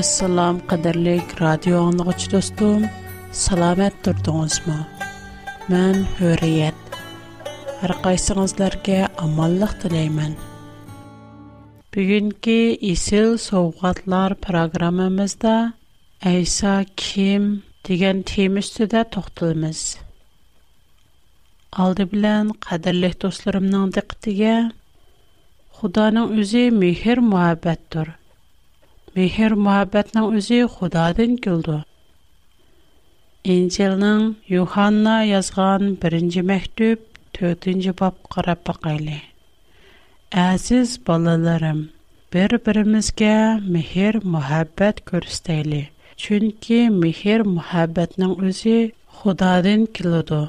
Assalom qadirlik radio anlıqçı do'stim salomat turdunuzmu? Mən hürriyet. har qaysınızlarga omonlik tilayman bugungi isil sovqatlar programmamizda Əysa kim degan tema üstüdə toxtalımız. Aldı bilən qadirlik dostlarımın diqqətinə Xudanın özü mehr muhabbətdir. Mihir muhabbetning o'zi Xudodan keldi. Injilning Yohanna yozgan birinchi maktub 4-bob qarap qayli. Aziz bolalarim, bir-birimizga mehr muhabbat ko'rsating. Chunki mehr muhabbatning o'zi Xudodan keldi.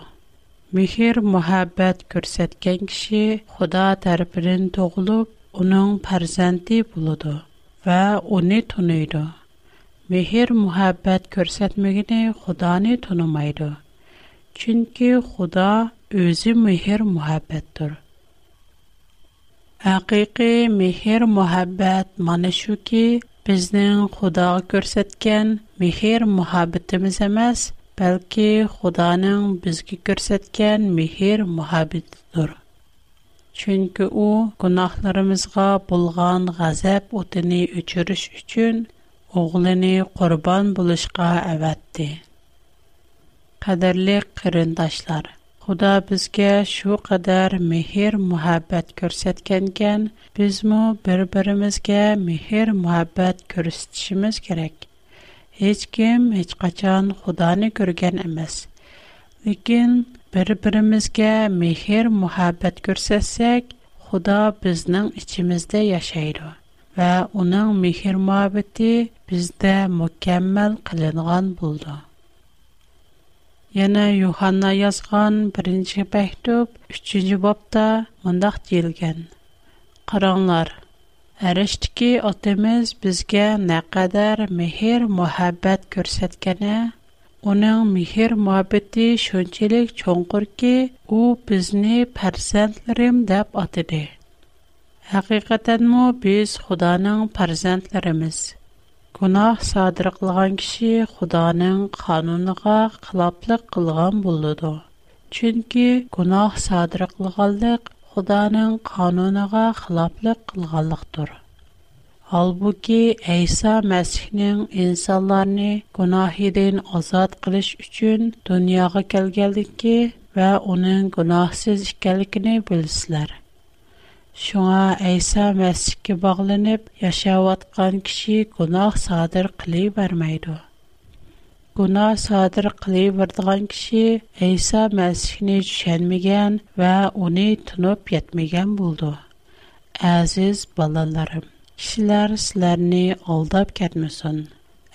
Mihir muhabbat ko'rsatgan kishi Xudo tarafidan tug'ilib, uning farzandi bo'ldi ва уне тउनेдо мехер мухаббат көрсетməгенə худаны тونمайдо чинки худа өзү мехер мухаббатdır ҳақиқи мехер мухаббат мана шуки бизнин худа көрсеткен мехер мухаббитimiz эмас бәлки худаның бизге көрсеткен мехер мухаббит chunki u gunohlarimizga bo'lgan g'azab o'tini o'chirish uchun o'g'lini qurbon bo'lishga avatdi qadrli qarindoshlar Xudo bizga shu qadar mehr muhabbat ko'rsatgangan bizmi bir-birimizga mehr muhabbat ko'rsatishimiz kerak hech kim hech qachon xudoni ko'rgan emas lekin бір бирімізге михир-мухаббет көрсәтсек, худа бізнің ічімізде яшайды. Ва уның михир-мухаббети бізде мукэммэл қылинған булды. Яна Юханна язған бірінші бақтуб, үшчинжі бапта мұндах дейлген. Қыранлар, әрэштіки атимыз бізге нәкадар михир-мухаббет көрсәткене, Уның михир муабидді шунчелик чонгур ки, у бізни пэрзентлерім деп адиди. Хақиқатен му біз худаның пэрзентлеріміз. Гунах садыр қылған киши худаның қануныға қылаплық қылған булуду. Чынки гунах садыр худаның қануныға Halbuki İsa Məsihnin insanlarni gunohidan azod qilish uchun dunyoga kelganligi va uning gunohsiz ekanligini bilsizlar. Шуңа Әйса мәсікке бағланып, яшаватқан кіші гунах садыр қылей бармайды. Гунах садыр қылей бардыған кіші Әйса мәсікіне түшенмеген вә оны тұнып етмеген болды. Әзіз балаларым. Кишилар силарни олдап кәрмесон.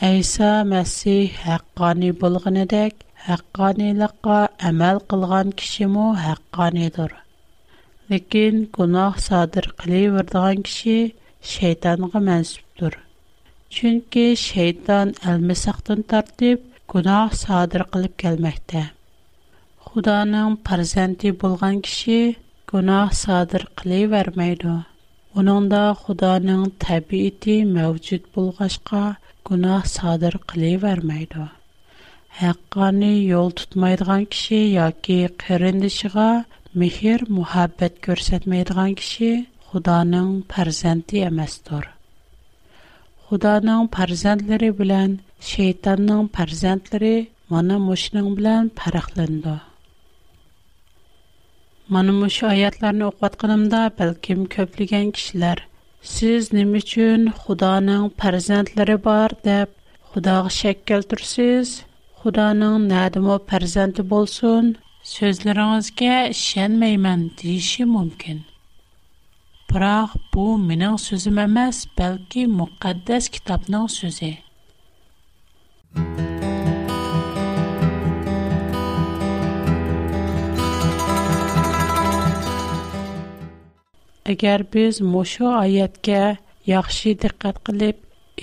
Айса Мэсси хақкани болған едек, хақкани лақа амал қылған кишиму хақканидур. Лекин, кунах садыр қилий вардаған киши шейтанға мәнсупдур. Чунки шейтан альмесақтын тартип кунах садыр қилип келмәхті. Худаным паразенти болған киши кунах садыр Оныңда Худаның тәбиәти мәвҗүд булгачка гунаһ садыр кылывермәйди. Haqqani yol tutmaydigan kishi yoki qarindishiga mehr muhabbat ko'rsatmaydigan kishi Худаның farzandi emasdir. Худаның farzandlari bilan shaytonning farzandlari mana mushuning bilan farqlanadi. Mana bu shu oyatlarni o'qiyotganimda balkim ko'pligan kishilar siz nima uchun Xudoning farzandlari bor deb Xudoga shak keltirsiz? Xudoning nadimo farzandi bo'lsin? So'zlaringizga ishonmayman deyishi mumkin. Biroq bu mening so'zim emas, balki muqaddas kitobning so'zi. agar biz mushu oyatga yaxshi diqqat qilib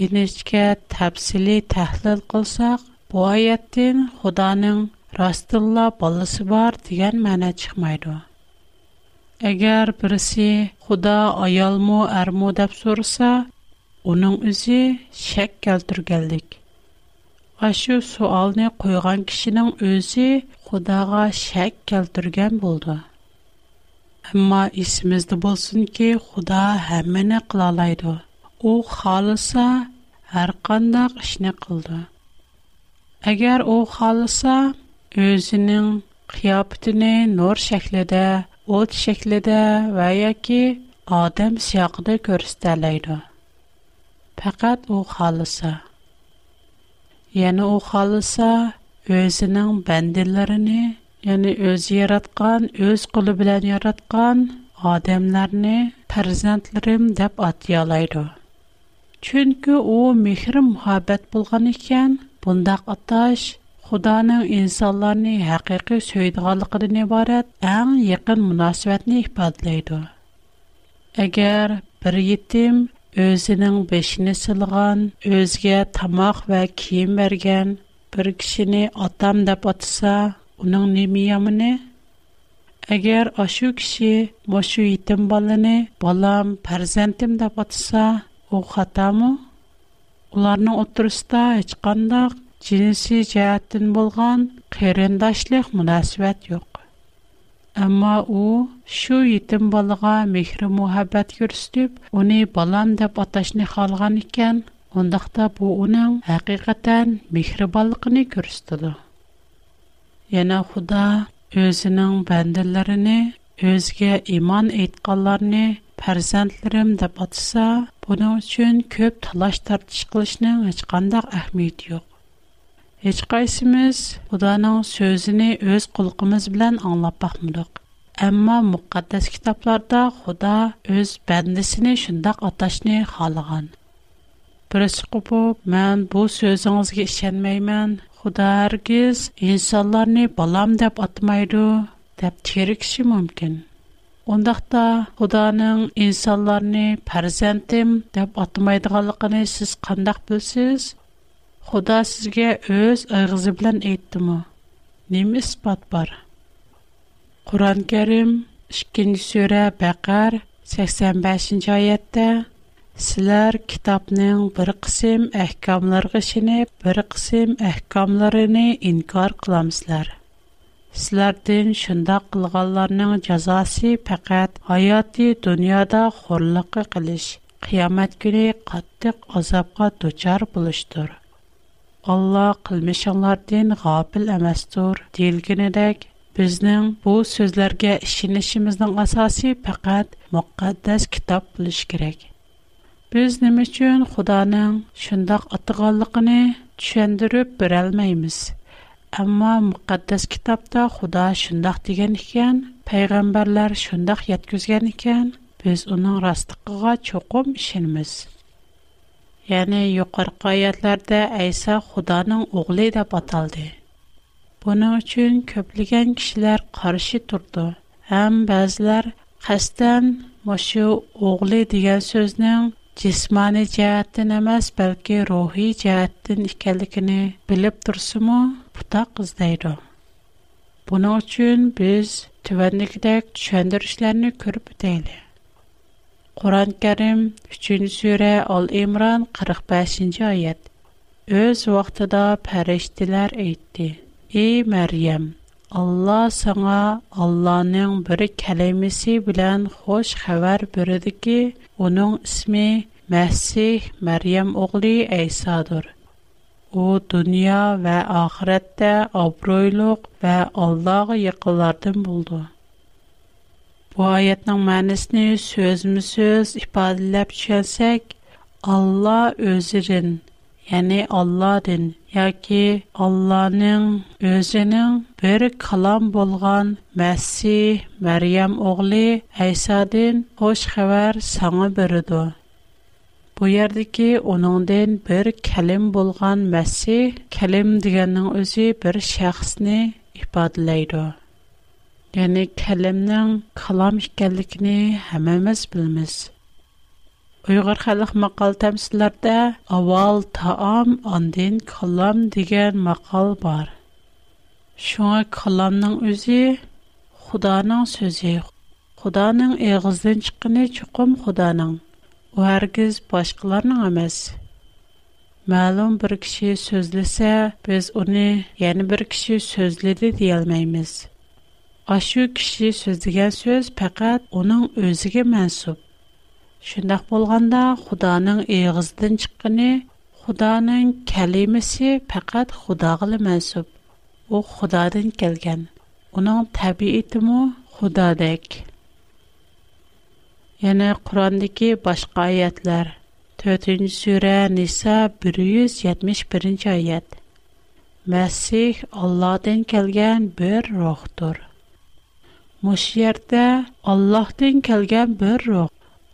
inishga tafsili tahlil qilsak bu oyatdan xudoning rostilla bolasi bor degan ma'no chiqmaydi agar birisi xudo ayolmi armu deb so'rasa uning o'zi shak keltirganlik shu savolni qo'ygan kishining o'zi xudoga shak keltirgan bo'ldi Әмма исемездә булсын ки, Худа һәммәне қылалайды. алайды. У халыса һәр қылды. эшне кылды. Әгәр у халыса нор шәкледә, ол шәкледә ва яки адам сиякыда күрсәтәләйды. Фақат у халыса. Яни у халыса өзінің бәндәләрене ya'ni o'zi yaratgan o'z quli bilan yaratgan odamlarni farzandlarim deb atyolaydi chunki u mehr muhabbat bo'lgan ekan bundaq atash Xudoning insonlarni haqiqiy so'ydiganligidan iborat eng yaqin munosabatni ifodalaydi. Agar bir yetim o'zining beshini silgan, o'ziga tamoq va kiyim bergan bir kishini otam deb otsa, Уның немия му не? Агер ашу киши ба шу итим балыни балам пэрзентим дап атса, у хата му? Уларны отырста ачқандах джинси джаяттын болған қириндашлих мунасивэт йоқ. Ама у шу итим балыга михри мухаббат көрістіп, уни балам дап аташни халған ікен, ондахта бу уның yana Худа o'zining bandalarini o'ziga iymon etganlarni farzandlarim deb atasa, buning uchun ko'p талаш tartish qilishning hech qanday ahamiyati yo'q. Hech qaysimiz Xudoning so'zini o'z qulqimiz bilan anglab baqmadik. Ammo muqaddas kitoblarda Xudo o'z bandasini shundoq atashni xohlagan. Birisi qopib, "Men bu so'zingizga ishonmayman. Худа аргиз инсанларны балам деп атмайды, деп терекши мүмкін. Ондақта Худаның инсанларны парзентим деп атмайдығалықыны сіз қандақ бөлсіз? Худа сізге өз ұйғызы білен ейтті му? Нем іспат бар? Куран кәрім, 2-й сөре бақар, 85-й айетті, Сілер китапның бір қысым әхкамларғы шіне, бір қысым әхкамларыны инкар қыламсылар. Сілердің шында қылғаларының жазасы пәкәт аяты дүнияда қорлықы қылыш, қиямет күні қаттық азапқа дучар бұлыштыр. Алла қылмешанлардың ғапіл әмәстур дейілгенедек, біздің бұл сөзлерге ішінішіміздің асасы пәкәт мұқаддас китап бұлыш керек. biz nima uchun xudoning shundoq atag'anligini tushundirib berolmaymiz ammo muqaddas kitobda xudo shundoq degan ekan payg'ambarlar shundoq yetkazgan ekan biz uning rostligiga cho'qim ishonamiz ya'ni yuqorqi oyatlarda ayso xudoning o'g'li deb ataldi buning uchun ko'plagan kishilar qarshi turdi ham ba'zilar qasddan mushu o'g'li degan so'zning jismoniy jihatdan emas balki ruhiy jihatdan ekanligini bilib tursimu butaq izlaydi buning uchun biz tuvandikidek tushuntirishlarni ko'rib o'taylik qur'oni karim uchinchi sura ol imron qirq beshinchi oyat o'z vaqtida farishtalar aytdi ey maryam Allah sana Allah'ın bir kelimesi bilen hoş haber verdi ki onun ismi Məsih Məryəm oğlu İsa'dır. O dünya və axirətdə abroyluq və Allah'a yaxınlardan buldu. Bu ayətin mənasını sözmüsüz ifadələb düşünsək, Allah özünün, yəni Allah'ın яки Алланың өзенең бер калам булган Мәсси Мәрйәм оглы Айсадин хош хәбәр саңа бирде. Бу ярдә ки оныңдан бер калем булган Мәсси калем дигәннең үзе бер шәхесне ифадлайды. Яни калемнең калам икәнлекне һәммәбез ایوگر خلاخ مقال تمس لرده اول تام آن دین خلام دیگر مقال بار شما خلام نع ازی خدا نع سوزی خدا نع اغزنش کنی چکم خدا نع bir هرگز باشکلار نع مس معلوم bir سوزل سه بس اونه یعنی برکشی سوزل دی دیال میمیس Шындақ болганда Худаның иғыздан чыққыны, Худаның кәлемесі пәкәт Худағылы мәсіп. У Худадан келген. Оның тәбиеті му Худадек. Яны Құрандығы башқа аятлар. 4-нче сүре Ниса 171-нче аят. Мәсих Алладан келген бер рухтур. Мушиярда Аллаһтан келген бер рух.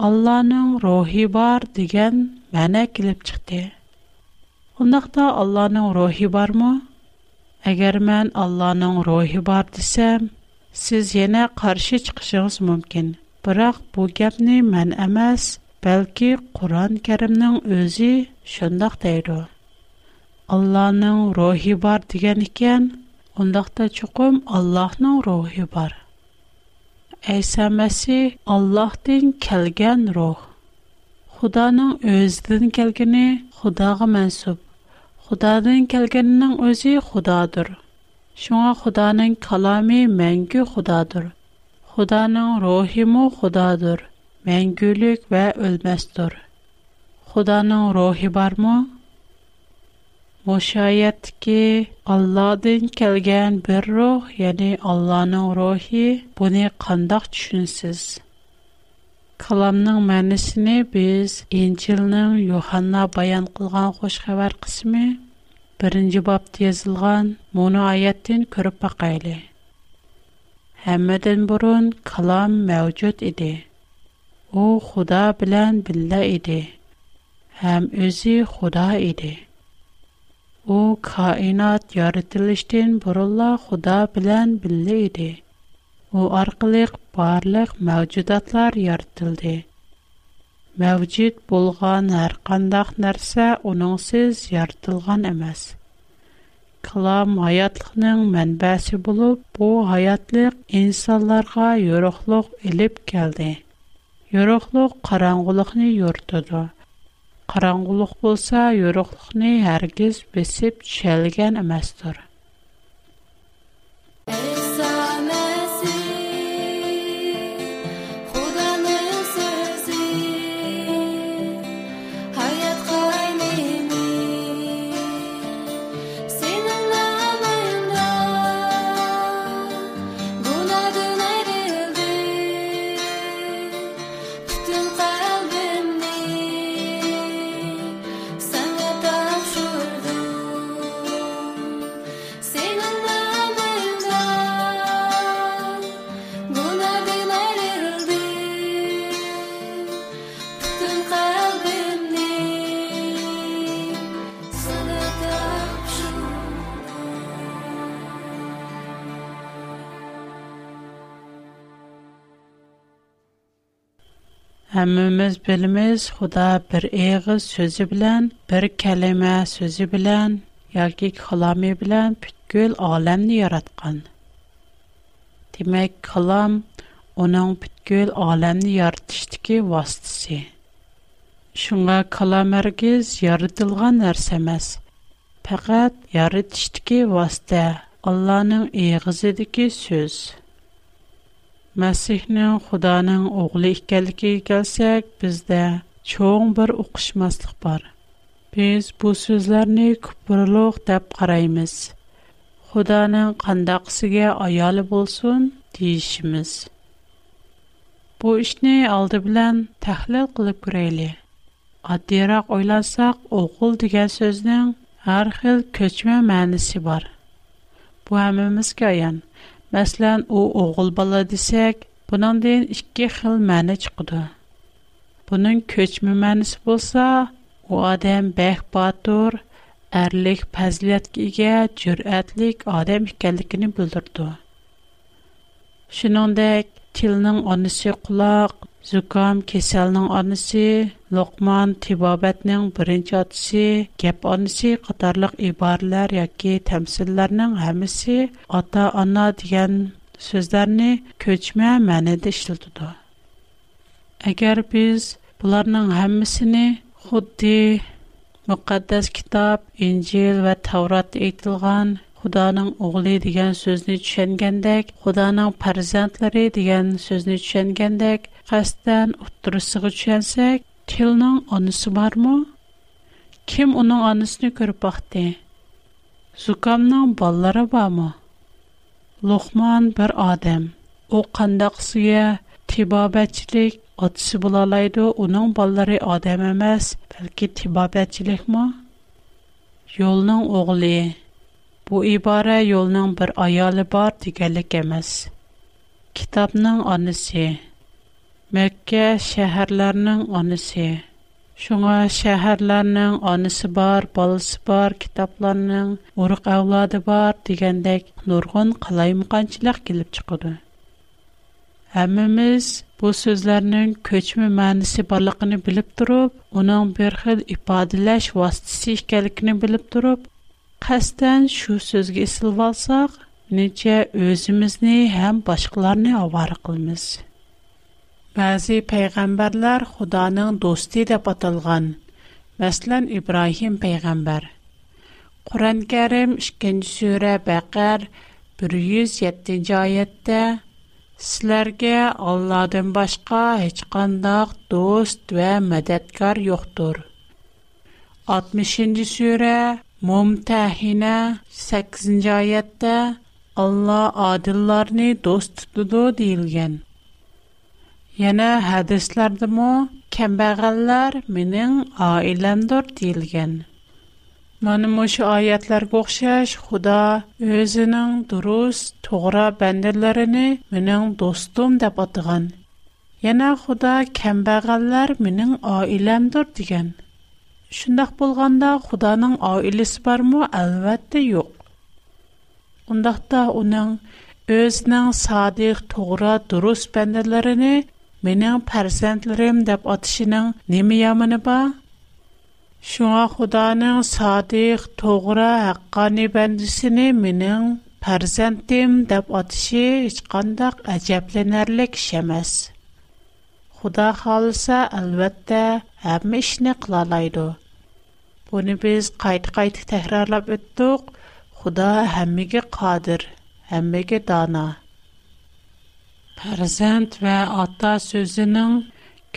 Аллаһның рухи бар дигән мәнә килеп чыкты. Ундакта Аллаһның рухи бармы? Әгәр мен Аллаһның рухи бар дисәм, сез янә каршы чыгышыгыз мөмкин. Бирок бу гапны мен эмас, бәлки Куран Кәримнең өзи шундак дәйдо. Аллаһның рухи бар дигән икән, ундакта чуқым Аллаһның рухи бар. əysəməsi Allahdan gələn ruh. Xudanın özüdən gəlgəni Xudağa mənsub. Xudadan gəlgəninin özü Xudadır. Şuna Xudanın kalamı məngü Xudadır. Xudanın ruhimu Xudadır. Məngülük və ölməzdir. Xudanın ruhi barmı? Мошаятки Алладын келген бір рух, яни Алланың рухи, буни қандақ чүнсіз. Каламның мәнісіні біз Инчилның Йоханна баян қылған қош хабар қысымы, бірінші бап тезілған муну аяттын көріп бақайлы. Хәмеден бұрын калам мәвжуд иди. О, худа білян білля иди. Хәм өзі худа Бу хайнат яртил дин Болла Худа белән билән билди. У аркылы барлык мавжудатлар яртилди. Мәүҗид булган һәр қандақ нәрса униң сөз яртилған эмас. Клам hayatлыкнинг манбаси булып, бу hayatлык инсаларга йөрөхлүк илеп келди. Йөрөхлүк qorong'ulik bo'lsa yo'riqlikni hargiz besib tushalgan emasdir Мемез пелимиз Худа бер игъиз сөзи билан, бир калема сөзи билан, ягки Хулами билан бүткөл аламны яратқан. Демек калам оның бүткөл аламны яраттыштыки вастсы. Шунга каламаргиз ярытылған нәрсе эмес. Фақат яраттыштыки васта Алланың игъизидики сөз. Masihning Xudoning o'g'li ekanligiga kelsak, bizda cho'ng bir o'qishmaslik bor. Biz bu so'zlarni kufrliq deb qaraymiz. Xudoning qandaqsiga ayoli bo'lsin deyishimiz. Bu ishni oldi bilan tahlil qilib ko'raylik. Addiroq o'ylasak, o'g'il degan so'zning har xil ko'chma ma'nisi bor. Bu hammamizga ayon. Мәсәлән, у оғыл бала дисәк, буныңдан ике хил мәне чыгыды. Буның көчмә мәнисе булса, у адам бәх батыр, әрлек фазиләткә ия, җөрәтлек адам икәнлегенә белдерде. Шуныңдәк, tilning onisi quloq Зокам кеселнең орнысы Луқман тибабетнең беренче атсы, кеп аңсы, ҡатәрлек ибарәләр яки тәмсилләрнең һәммесе ата-ана дигән сүзләрне көчмә мәнәдә иштәүтөдө. Әгәр без буларның һәммесені хытти муҡаддас китап, Инҗил ва Таврот әйтілгән Худаның оғлы дигән сүзне түшәнгәндә, Худаның парҙатыре дигән сүзне түшәнгәндә qasddan o'ttirisiga tushansak tilning onasi bormi kim uning onasini ko'rib boqdi zukamning ballari bormi luqmon bir odam u qandoq suya tibobatchilik otisi bo'lolaydi uning ballari odam emas balki tibobatchilikmi yo'lning o'g'li bu ibora yo'lning bir ayoli bor deganlik emas kitobning onasi Мәккә шәһәрләрнең анысы. Шуңа шәһәрләрнең анысы бар, балысы бар, китапларның урык авлады бар дигәндәк нургын қалай мұқанчылак килеп чыкты. Әммәбез бу сүзләрнең көчме мәнисе барлыгын билеп торып, уның бер хил ифадәләш вастысы икәнлеген билеп торып, қастан шу сүзгә исылып алсак, нечә өзимизне һәм Бәзі пейгамбарлар Худаның досты деп аталған. Мәсілен, Ибрахим пәйғамбар. Құран кәрім 2 сөрі бәқәр 107 айетті Сілерге Алладың башка әчқандақ дост вә мәдәткар йоқтур. 60 сөрі Мумтәхіне 8 айетті Алла адылларыны дост тұтуду дейілген. Яна хадисләрдемо кәмбәгәлләр минең аиләмдөр дилгән. Моны мош аятлар гохшаш Худа өзенең дурус тугра бәндәләренә минең достым дип атыган. Яна Худа кәмбәгәлләр минең аиләмдөр дигән. Шундый булганда Худаның аилесе бармы? Әлбәттә юк. Ундакта уның өзенең садих тугра дурус бәндәләренә Менің пәрсәндлерім деп атышының немі ямыны ба? Шуңа Худаның садих, тоғра, әққани бәндісіні менің пәрсәндім деп атышы ішқандақ әжәбленерлік шәмәс. Худа қалыса әлбәттә әмі ішіне қылалайды. Бұны біз қайт-қайт тәкрарлап өттіқ, Худа әмеге қадыр, әмеге дана. farzand va ota so'zining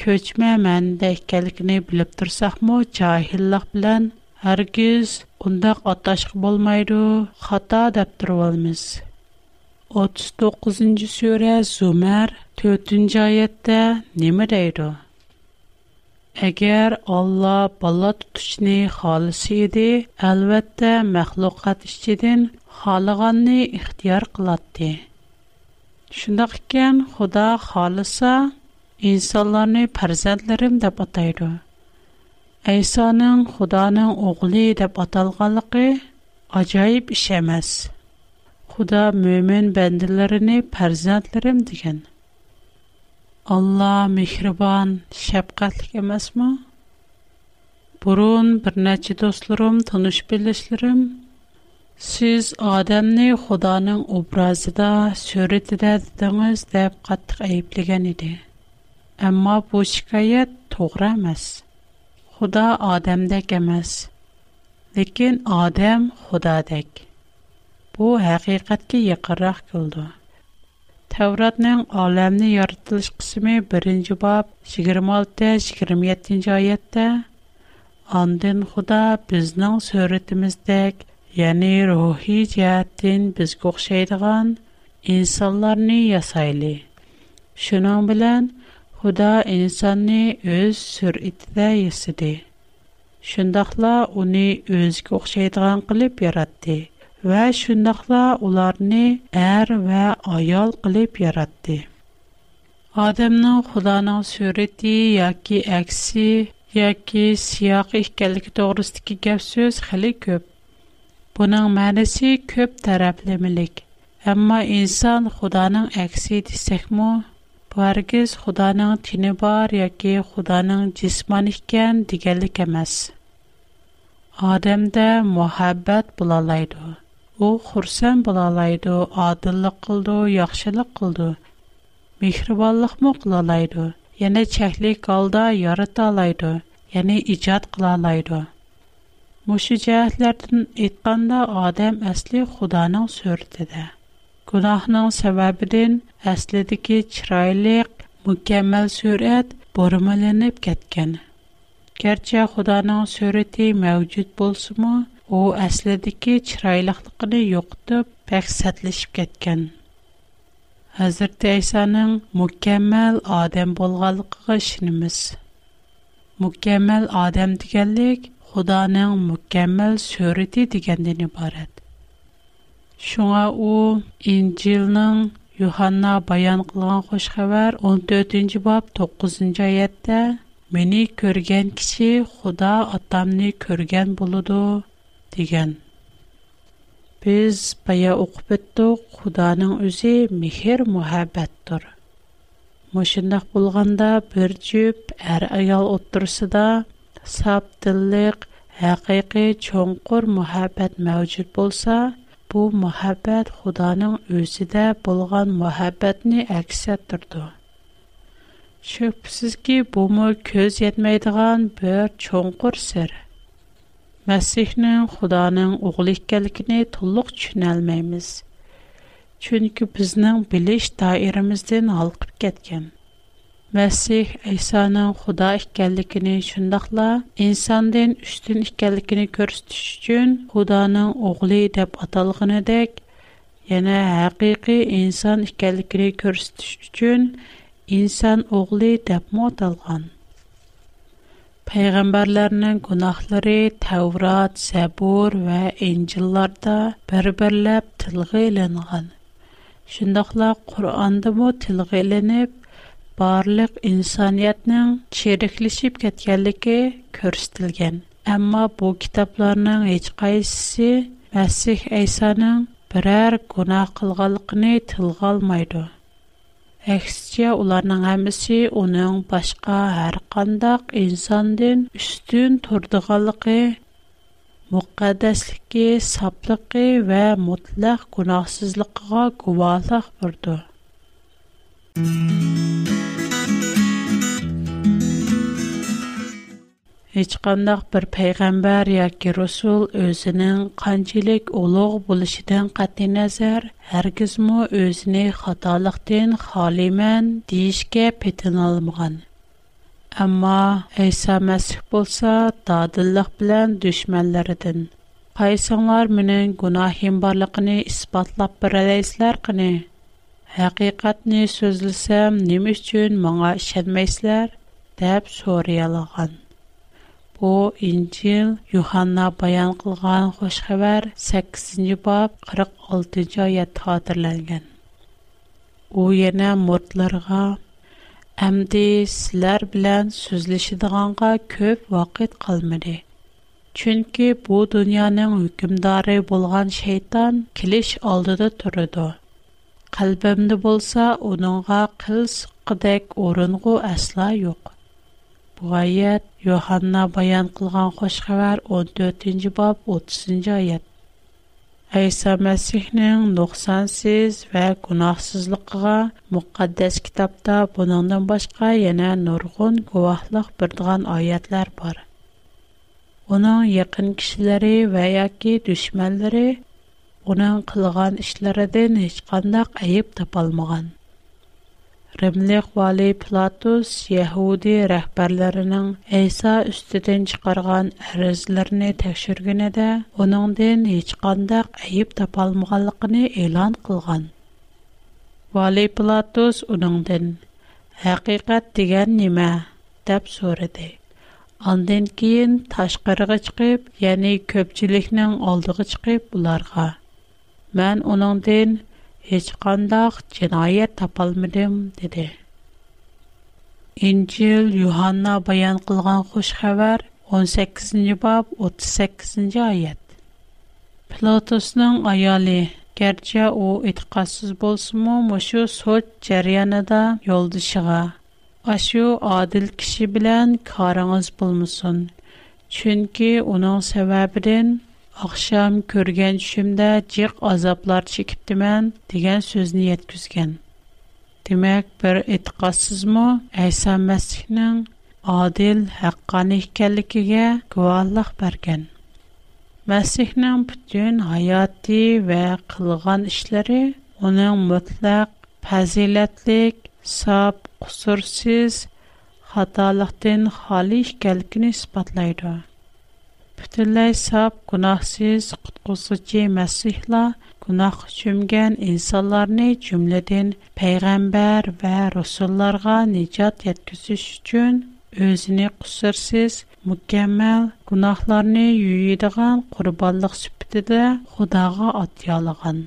ko'chma ma'nida ekanligini bilib tursaqmi johillik bilan hargiz undoq atashqa bo'lmaydi xato deb turvolmiz o'ttiz to'qqizinchi sura zumar to'rtinchi oyatda nima deydi agar olloh bola tutishni xohlasa edi albatta maxluqot ichidan xohlaganni ixtiyor qiladi shundoq ekan xudo xohlasa insonlarni farzandlarim deb ataydi aysoning xudoning o'g'li deb atalganligi ajoyib ish emas xudo mo'min bandalarini farzandlarim degan alloh mehribon shafqatli emasmi burun bir necha do'stlarim tanish bilishlarim Сиз адамны Худаның образыда сүрәтдә дидегез дип катты айыплаган иде. Әмма бу шикаят туры эмас. Худа адамдак эмас. Ләкин адам Худадак. Бу хакыйкатькә якынрак булды. Тавратның аламны яртылыш кысымы 1нче баб 26-27 аятта Андын Худа безнең сүрәтимиздәк Яни, рухи джияттин біз куқшайдыған инсаларни ясайли. Шынан билан, худа инсанни үз сүр итдай ясиди. Шындахла уни үз куқшайдыған қилип ярадди. Ва шындахла уларни әр ва аял қилип ярадди. Адамна худана сүр итдий, яки әкси, яки сияқ іхкаліки доғрыстыки кәпсөз хали көп. Bunun mənası köp tərəfləmilik. Amma insan Xudanın əksi desəkmü, bu hərgiz Xudanın tini var yoki Xudanın cisman ikən digərlik emas. Adəmdə muhabbət bulalaydı. O xursan bulalaydı, adillıq qıldı, yaxşılıq qıldı. Mehribanlıqmı qılalaydı. Yəni çəklik qalda yaratalaydı. Yəni icad qılalaydı. Мушу жаһатлардан айтканда адам әсли Худаның сүрәтидә. Гунахның сәбәбидән әслидәге чирайлык, мукаммал сүрәт бормаланып кеткән. Gerçi Худаның сүрәте мәвҗүд булсымы, у әслидәге чирайлыклыгын юктып, пәксәтлешеп кеткән. Хәзрәт Әйсаның мукаммал адам булганлыгыга ишенмиз. Мукаммал адам дигәнлек Худаның мүкәммәл сөрәте дигәндән ибарат. Шуңа у Инҗилнең Юханна баян кылган хуш хәбәр 14нче баб 9нче аятта "Мени күргән кеше Худа атамны күргән булыды" дигән. Без бая укып беттек, Худаның үзе мехер мөхәббәттер. Мошындак булганда бер җүп әр аял отырсыда sapdillik haqiqiy cho'nqur muhabbat mavjud bo'lsa bu muhabbat xudoning o'zida bo'lgan muhabbatni aks ettirdi shubsizki bumi ko'z yetmaydigan bir cho'nqur sir masihning xudoning o'g'li ekanligini to'liq tushunolmaymiz chunki bizning bilish doiramizdan olqib ketgan Məsih İsa'nın Xuda ikənligini, şundaqla insandan üstün ikənligini göstəriş üçün Xudanın oğlu deyə atalğanıdək, yəni həqiqi insan ikənligini göstəriş üçün insan oğlu deyə atalğan. Peyğəmbərlərinin günahları Tevrat, Səbur və İncillərdə bir-birləb tilğə elinğan. Şundaqla Qur'anda mı tilğə elinib barlıq insaniyyətinin çirikləşib ketkənligi göstərilgan. Amma bu kitabların heç qaysısı Məsih İsa'nın birər günah qılğanlığını tilgə almaydı. Əksicə onların hamısı onun başqa hər qandaq insandan üstün turduğanlığı, müqəddəsliyi, saflığı və mutlaq günahsızlığına guvahlıq verdi. Һич кандак бер пайгамбар яки русул özенең канҗылык улыг булышыдан катенәзер һәргиз мо özне хаталыктан халиман диешкә петинен алымган. әмма Иса мәсх булса та адлык белән düşмәндәр иден. Кайсылар менән гунаһим барлыгыны испатлап бара Хақиқатны сөзлесем, ним үчүн маңа ишенмейсиләр? деп Bu Бу Инжил bayan баян кылган хош 8-нче бап 46-нче аят хатırlанган. У яна мортларга әмди сизләр белән сөзлешидиганга көп вакыт калмады. Чөнки бу дөньяның хөкемдары булган шайтан килеш алдыда турыды. qalbimda bo'lsa uningga qil suqqidek o'rinqu asla yo'q bu oyat yohanna bayon qilgan xush 14 bob 30 oyat Әйса Мәсихнең нұқсансыз вә күнахсызлықыға мұқаддәс китапта бұныңдан башқа яна нұрғын гуахлық бірдіған аятлар бар. Оның яқын кішілері вә яки дүшмәлері Уның кылган эшләрендә һеч кандай айып тапалмаган. Ремле Квале Платос, Яһуди рәхбәрләренең Иса үстәдән чыгарган әризләренә тәкъшергендә, уныңдә һеч кандай айып тапалмаганлыгыне эйлан кылган. Вале Платос уңдан "Һақиқат дигән нимә?" дип сорады. Аң ден кин ташкарыга чыгып, ягъни көччиликнең алдыгы чыгып, Mən ден heç qandaq cinayət tapalmadım, dedi. İncil Yuhanna bayan qılğan xoş xəbər 18-ci bab 38-ci ayət. Platosunun ayali Gerçi o etiqadsız bolsunmu, məşu soç cəryanında yoldışığa. Aşu adil kişi bilən karınız bulmusun. Çünki onun səbəbindən Ахшам көрген чүшімдә цирк азаплар чекіпті мән, диген сөз нияд күзген. Димәк, бір итқасызма Айсан Мәсихнің адил-хаккани хикялікиге куваллах бәрген. bütün бүтін хаяти вә қылған ішләри уның мөтләк пәзиләтлик, сап, қусурсиз, хаталахтын хали хикялікини Bütünləy sap, günahsız, qutquzucu Məsihla günah çümgən insanlarını cümlədən peyğəmbər və rusullarga nicat yetkizüş üçün özünü qüsursuz, mükəmməl günahlarını yuyidigan qurbanlıq sübtidə Xudağa atyalığan.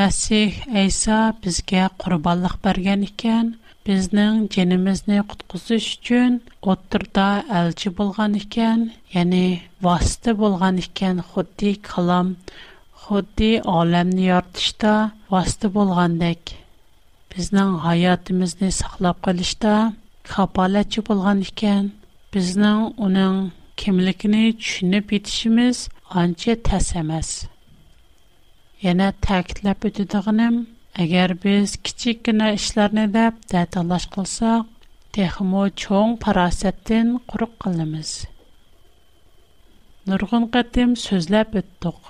Məsih İsa bizə qurbanlıq bərgən ikən, bizning jinimizni qutqizish uchun o'ttirda elchi bo'lgan ekan ya'ni vosita bo'lgan ekan xuddi qalam xuddi olamni yoritishda vosita bo'lgandek bizning hayotimizni saqlab qolishda kapolatchi bo'lgan ekan bizning uning kimligini tushunib yetishimiz ancha tas emas yana ta'kidlab o'tadiganim Әгәр без кичек кенә эшләрне дә тәталаш кылсак, техмо чоң парасәттен курык кылмыз. Нургын кәтем сүзләп үттек.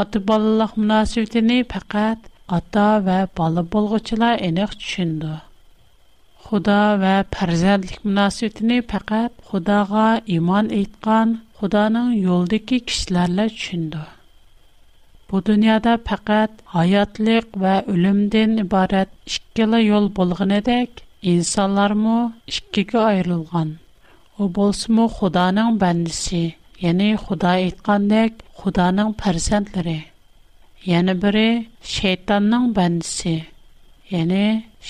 Аты балалык мөнәсәбәтен фақат ата ва бала булгычлар энек төшүнде. Худа ва фәрзәндлек мөнәсәбәтен фақат Худага иман әйткән, Худаның юлдагы кишләрләр төшүнде. Бу дөньяда фақат хаятлык ва өлүмдән ибарат иккилә юл булган идек, инсанлармы иккегә айрылган. У булсымы Худаның бәндәсе, яни Худа әйткәндәк, Худаның фәрсәндләре. Яни бире шайтанның бәндәсе, яни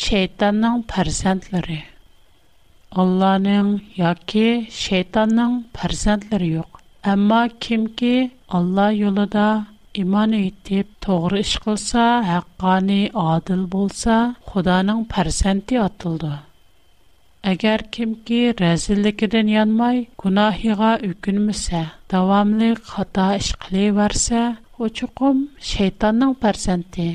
шайтанның фәрсәндләре. Алланың яки шайтанның фәрсәндләре юк. Әмма кимки Алла юлыда, İmanıтеп тугры иш кылса, ҳаққани адил болса, Худоaning персенти атылды. Агар кимги резиликден янмай, гунаҳига үкүнмесә, давамлы хата иш кылывырса, учуқым шейтанның персенти.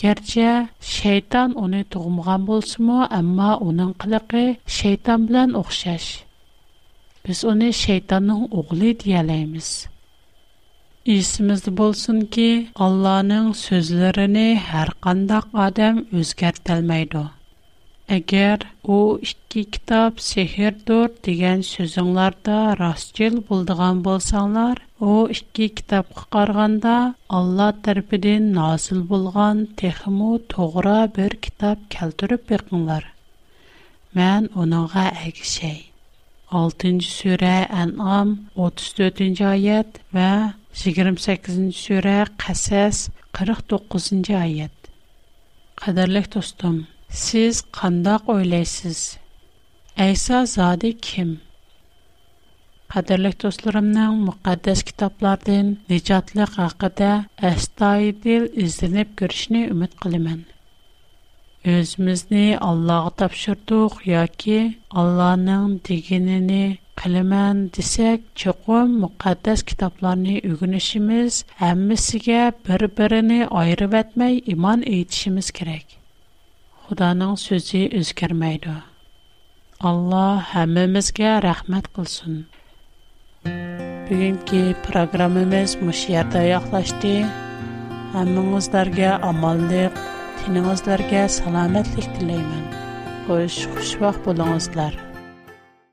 Керчә шейтан уни туғымган булсымы, әмма уның кылыгы шейтан белән огышәш. Без уни шейтанның огылы дияләймез. Esimizdə bolsun ki, Allahның sözlərini hər qandaq adam özgərtəlməydi. Əgər o ikki kitab sehirdir degan so'zinglarda rostchil bo'ldigan bo'lsanglar, u ikki kitobga qaraganda Alloh tarafidan nozil bo'lgan texmu to'g'ri bir kitob keltirib beqinglar. Men uningga agishay. 6-sura An'am 34-oyat va 28-ci surə Qəssas 49-cu ayət. Qədərlik dostum, siz qandaq oylaysiz? Əysa zadı kim? Qadirlik dostlarımның müqəddəs kitablardan nicatlıq haqqında əstayidil izlənib görüşünü ümid qılımən. Özümüzni Allah'a tapşırdıq ya ki, Allah'ın diginini Qaleman diseq çoqon muqaddas kitablarni o'g'unishimiz hammisiga bir-birini ayirib atmay imon etishimiz kerak. Xudoning so'zi o'z karmaydi. Alloh hammamizga rahmat qilsin. Bugungi programamiz mushiyata yaqlashdi. Hammangizlarga omallik, tinangizlarga salomatlik tilayman. Oyshu swoh bo'losinglar.